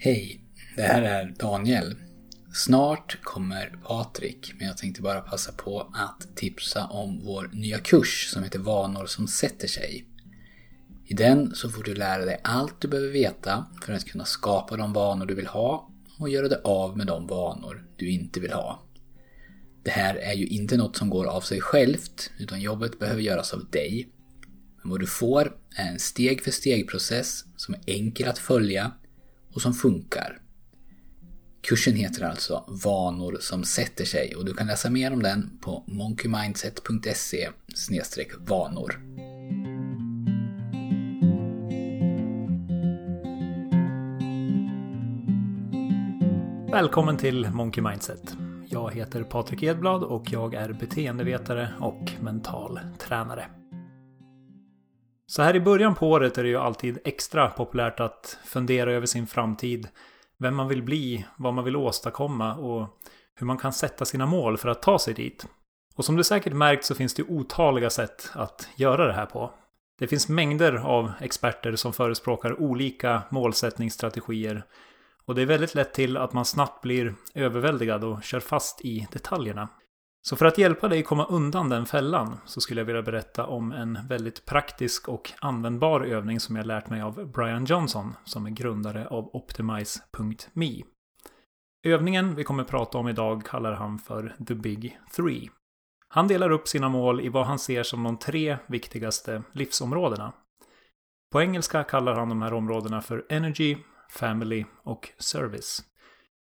Hej, det här är Daniel. Snart kommer Patrik, men jag tänkte bara passa på att tipsa om vår nya kurs som heter Vanor som sätter sig. I den så får du lära dig allt du behöver veta för att kunna skapa de vanor du vill ha och göra dig av med de vanor du inte vill ha. Det här är ju inte något som går av sig självt, utan jobbet behöver göras av dig. Men vad du får är en steg för steg process som är enkel att följa och som funkar. Kursen heter alltså Vanor som sätter sig och du kan läsa mer om den på monkeymindset.se vanor. Välkommen till Monkey Mindset. Jag heter Patrik Edblad och jag är beteendevetare och mental tränare. Så här i början på året är det ju alltid extra populärt att fundera över sin framtid, vem man vill bli, vad man vill åstadkomma och hur man kan sätta sina mål för att ta sig dit. Och som du säkert märkt så finns det otaliga sätt att göra det här på. Det finns mängder av experter som förespråkar olika målsättningsstrategier och det är väldigt lätt till att man snabbt blir överväldigad och kör fast i detaljerna. Så för att hjälpa dig komma undan den fällan så skulle jag vilja berätta om en väldigt praktisk och användbar övning som jag lärt mig av Brian Johnson som är grundare av Optimize.me. Övningen vi kommer prata om idag kallar han för The Big Three. Han delar upp sina mål i vad han ser som de tre viktigaste livsområdena. På engelska kallar han de här områdena för Energy, Family och Service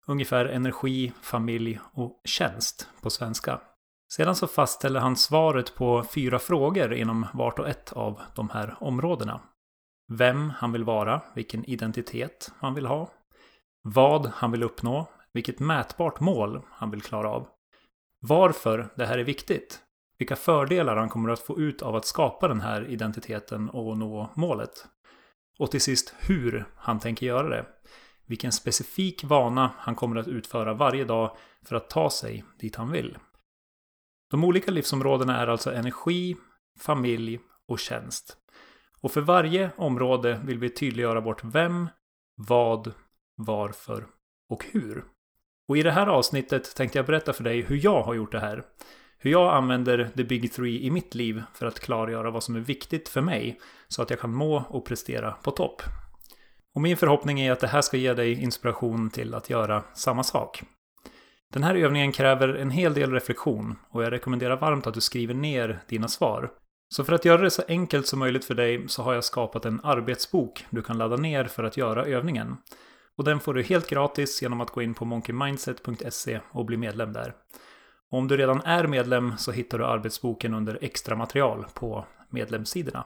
ungefär energi, familj och tjänst på svenska. Sedan så fastställer han svaret på fyra frågor inom vart och ett av de här områdena. Vem han vill vara, vilken identitet han vill ha, vad han vill uppnå, vilket mätbart mål han vill klara av, varför det här är viktigt, vilka fördelar han kommer att få ut av att skapa den här identiteten och nå målet. Och till sist hur han tänker göra det vilken specifik vana han kommer att utföra varje dag för att ta sig dit han vill. De olika livsområdena är alltså energi, familj och tjänst. Och för varje område vill vi tydliggöra vårt vem, vad, varför och hur. Och i det här avsnittet tänkte jag berätta för dig hur jag har gjort det här. Hur jag använder the big three i mitt liv för att klargöra vad som är viktigt för mig så att jag kan må och prestera på topp. Och min förhoppning är att det här ska ge dig inspiration till att göra samma sak. Den här övningen kräver en hel del reflektion och jag rekommenderar varmt att du skriver ner dina svar. Så för att göra det så enkelt som möjligt för dig så har jag skapat en arbetsbok du kan ladda ner för att göra övningen. Och den får du helt gratis genom att gå in på monkeymindset.se och bli medlem där. Och om du redan är medlem så hittar du arbetsboken under extra material på medlemssidorna.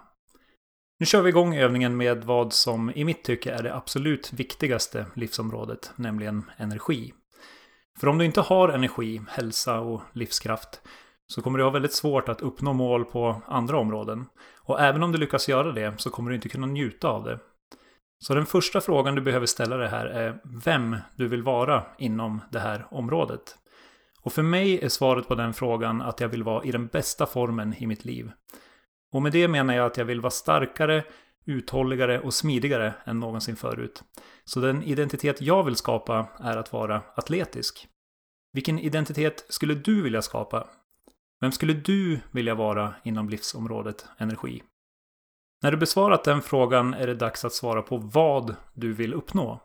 Nu kör vi igång övningen med vad som i mitt tycke är det absolut viktigaste livsområdet, nämligen energi. För om du inte har energi, hälsa och livskraft så kommer du ha väldigt svårt att uppnå mål på andra områden. Och även om du lyckas göra det så kommer du inte kunna njuta av det. Så den första frågan du behöver ställa dig här är vem du vill vara inom det här området. Och för mig är svaret på den frågan att jag vill vara i den bästa formen i mitt liv. Och med det menar jag att jag vill vara starkare, uthålligare och smidigare än någonsin förut. Så den identitet jag vill skapa är att vara atletisk. Vilken identitet skulle du vilja skapa? Vem skulle du vilja vara inom livsområdet energi? När du besvarat den frågan är det dags att svara på vad du vill uppnå.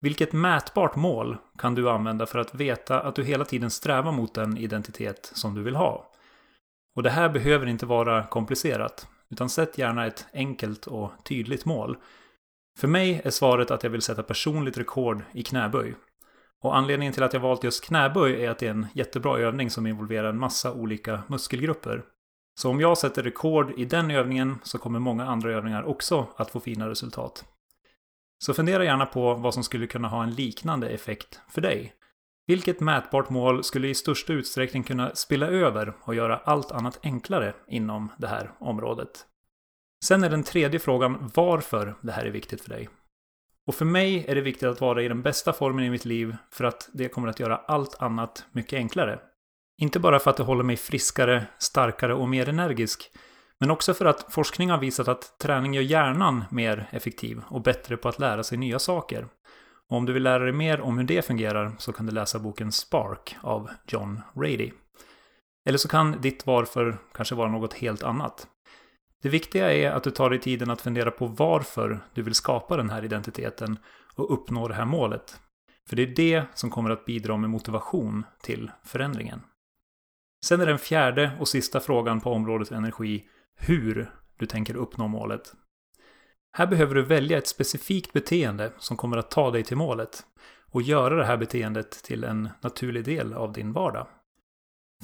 Vilket mätbart mål kan du använda för att veta att du hela tiden strävar mot den identitet som du vill ha? Och det här behöver inte vara komplicerat, utan sätt gärna ett enkelt och tydligt mål. För mig är svaret att jag vill sätta personligt rekord i knäböj. Och anledningen till att jag valt just knäböj är att det är en jättebra övning som involverar en massa olika muskelgrupper. Så om jag sätter rekord i den övningen så kommer många andra övningar också att få fina resultat. Så fundera gärna på vad som skulle kunna ha en liknande effekt för dig. Vilket mätbart mål skulle i största utsträckning kunna spilla över och göra allt annat enklare inom det här området? Sen är den tredje frågan varför det här är viktigt för dig. Och för mig är det viktigt att vara i den bästa formen i mitt liv för att det kommer att göra allt annat mycket enklare. Inte bara för att det håller mig friskare, starkare och mer energisk, men också för att forskning har visat att träning gör hjärnan mer effektiv och bättre på att lära sig nya saker. Och om du vill lära dig mer om hur det fungerar så kan du läsa boken Spark av John Rady. Eller så kan ditt varför kanske vara något helt annat. Det viktiga är att du tar dig tiden att fundera på varför du vill skapa den här identiteten och uppnå det här målet. För det är det som kommer att bidra med motivation till förändringen. Sen är den fjärde och sista frågan på området energi hur du tänker uppnå målet. Här behöver du välja ett specifikt beteende som kommer att ta dig till målet och göra det här beteendet till en naturlig del av din vardag.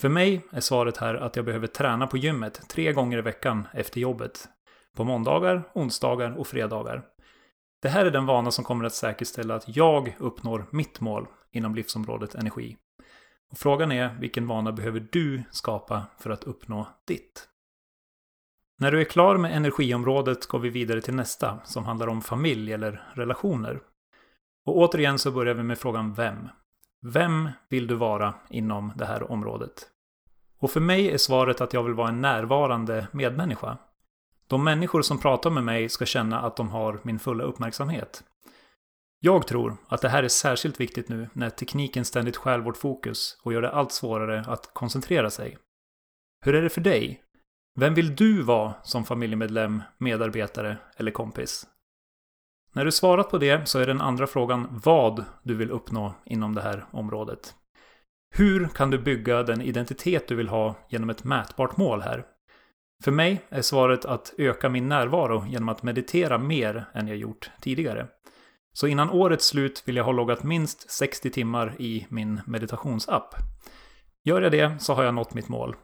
För mig är svaret här att jag behöver träna på gymmet tre gånger i veckan efter jobbet. På måndagar, onsdagar och fredagar. Det här är den vana som kommer att säkerställa att jag uppnår mitt mål inom livsområdet energi. Och frågan är vilken vana behöver du skapa för att uppnå ditt? När du är klar med energiområdet går vi vidare till nästa som handlar om familj eller relationer. Och återigen så börjar vi med frågan vem. Vem vill du vara inom det här området? Och för mig är svaret att jag vill vara en närvarande medmänniska. De människor som pratar med mig ska känna att de har min fulla uppmärksamhet. Jag tror att det här är särskilt viktigt nu när tekniken ständigt stjäl vårt fokus och gör det allt svårare att koncentrera sig. Hur är det för dig? Vem vill du vara som familjemedlem, medarbetare eller kompis? När du svarat på det så är den andra frågan vad du vill uppnå inom det här området. Hur kan du bygga den identitet du vill ha genom ett mätbart mål här? För mig är svaret att öka min närvaro genom att meditera mer än jag gjort tidigare. Så innan årets slut vill jag ha loggat minst 60 timmar i min meditationsapp. Gör jag det så har jag nått mitt mål.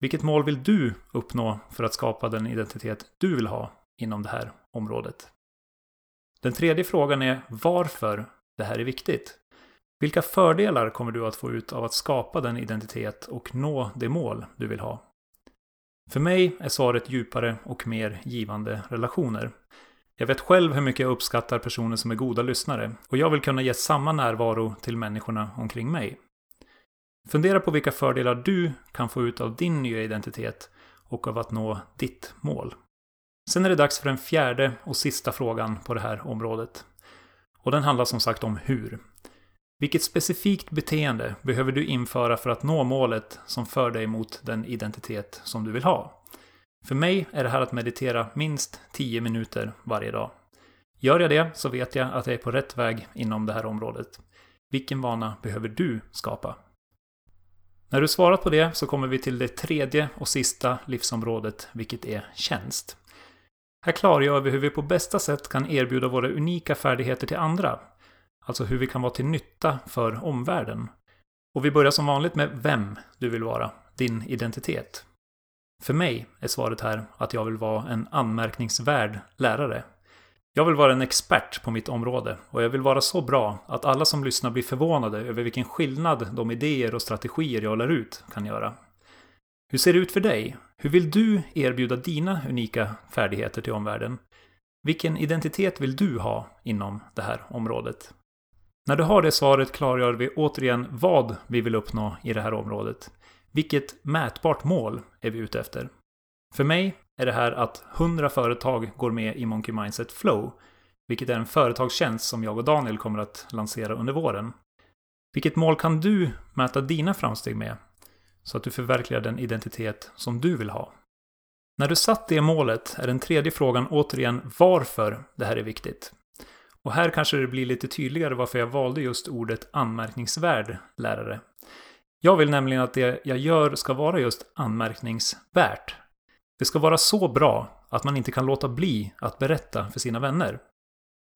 Vilket mål vill du uppnå för att skapa den identitet du vill ha inom det här området? Den tredje frågan är varför det här är viktigt. Vilka fördelar kommer du att få ut av att skapa den identitet och nå det mål du vill ha? För mig är svaret djupare och mer givande relationer. Jag vet själv hur mycket jag uppskattar personer som är goda lyssnare och jag vill kunna ge samma närvaro till människorna omkring mig. Fundera på vilka fördelar du kan få ut av din nya identitet och av att nå ditt mål. Sen är det dags för den fjärde och sista frågan på det här området. Och den handlar som sagt om hur. Vilket specifikt beteende behöver du införa för att nå målet som för dig mot den identitet som du vill ha? För mig är det här att meditera minst 10 minuter varje dag. Gör jag det så vet jag att jag är på rätt väg inom det här området. Vilken vana behöver du skapa? När du svarat på det så kommer vi till det tredje och sista livsområdet, vilket är tjänst. Här klargör vi hur vi på bästa sätt kan erbjuda våra unika färdigheter till andra. Alltså hur vi kan vara till nytta för omvärlden. Och vi börjar som vanligt med vem du vill vara, din identitet. För mig är svaret här att jag vill vara en anmärkningsvärd lärare. Jag vill vara en expert på mitt område och jag vill vara så bra att alla som lyssnar blir förvånade över vilken skillnad de idéer och strategier jag lär ut kan göra. Hur ser det ut för dig? Hur vill du erbjuda dina unika färdigheter till omvärlden? Vilken identitet vill du ha inom det här området? När du har det svaret klargör vi återigen vad vi vill uppnå i det här området. Vilket mätbart mål är vi ute efter? För mig är det här att 100 företag går med i Monkey Mindset Flow, vilket är en företagstjänst som jag och Daniel kommer att lansera under våren. Vilket mål kan du mäta dina framsteg med? Så att du förverkligar den identitet som du vill ha. När du satt det målet är den tredje frågan återigen varför det här är viktigt. Och här kanske det blir lite tydligare varför jag valde just ordet anmärkningsvärd lärare. Jag vill nämligen att det jag gör ska vara just anmärkningsvärt. Det ska vara så bra att man inte kan låta bli att berätta för sina vänner.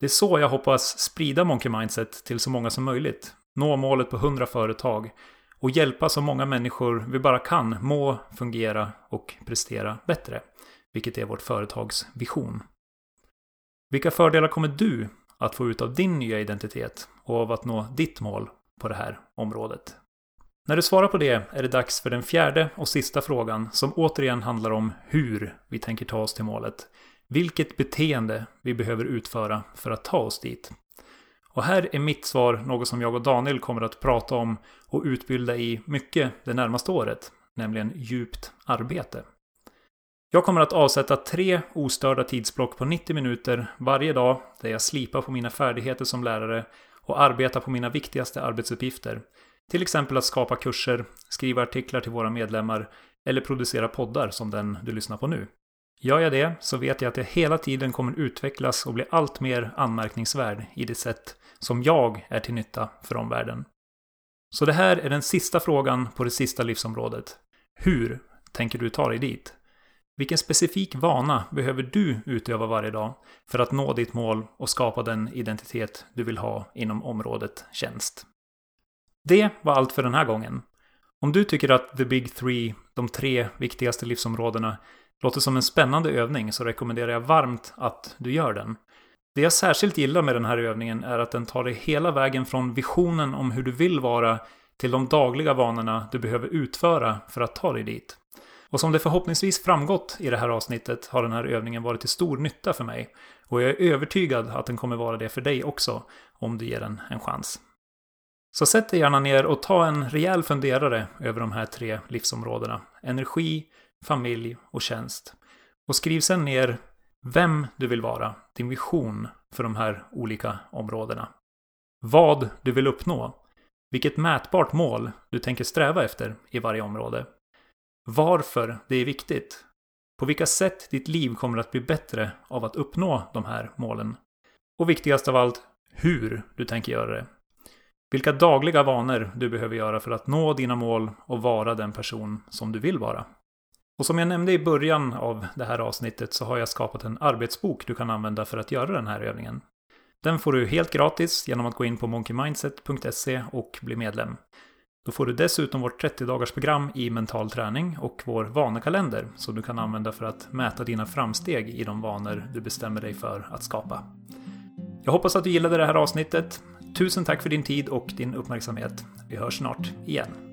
Det är så jag hoppas sprida Monkey Mindset till så många som möjligt. Nå målet på 100 företag och hjälpa så många människor vi bara kan må, fungera och prestera bättre. Vilket är vårt företags vision. Vilka fördelar kommer du att få ut av din nya identitet och av att nå ditt mål på det här området? När du svarar på det är det dags för den fjärde och sista frågan som återigen handlar om hur vi tänker ta oss till målet. Vilket beteende vi behöver utföra för att ta oss dit. Och här är mitt svar något som jag och Daniel kommer att prata om och utbilda i mycket det närmaste året, nämligen djupt arbete. Jag kommer att avsätta tre ostörda tidsblock på 90 minuter varje dag där jag slipar på mina färdigheter som lärare och arbetar på mina viktigaste arbetsuppgifter. Till exempel att skapa kurser, skriva artiklar till våra medlemmar eller producera poddar som den du lyssnar på nu. Gör jag det så vet jag att jag hela tiden kommer utvecklas och bli allt mer anmärkningsvärd i det sätt som jag är till nytta för omvärlden. Så det här är den sista frågan på det sista livsområdet. Hur tänker du ta dig dit? Vilken specifik vana behöver du utöva varje dag för att nå ditt mål och skapa den identitet du vill ha inom området tjänst? Det var allt för den här gången. Om du tycker att The Big Three, de tre viktigaste livsområdena, låter som en spännande övning så rekommenderar jag varmt att du gör den. Det jag särskilt gillar med den här övningen är att den tar dig hela vägen från visionen om hur du vill vara till de dagliga vanorna du behöver utföra för att ta dig dit. Och som det förhoppningsvis framgått i det här avsnittet har den här övningen varit till stor nytta för mig. Och jag är övertygad att den kommer vara det för dig också, om du ger den en chans. Så sätt dig gärna ner och ta en rejäl funderare över de här tre livsområdena. Energi, familj och tjänst. Och skriv sen ner vem du vill vara, din vision för de här olika områdena. Vad du vill uppnå. Vilket mätbart mål du tänker sträva efter i varje område. Varför det är viktigt. På vilka sätt ditt liv kommer att bli bättre av att uppnå de här målen. Och viktigast av allt, hur du tänker göra det. Vilka dagliga vanor du behöver göra för att nå dina mål och vara den person som du vill vara. Och som jag nämnde i början av det här avsnittet så har jag skapat en arbetsbok du kan använda för att göra den här övningen. Den får du helt gratis genom att gå in på monkeymindset.se och bli medlem. Då får du dessutom vårt 30-dagars program i mental träning och vår vanekalender som du kan använda för att mäta dina framsteg i de vanor du bestämmer dig för att skapa. Jag hoppas att du gillade det här avsnittet. Tusen tack för din tid och din uppmärksamhet. Vi hörs snart igen.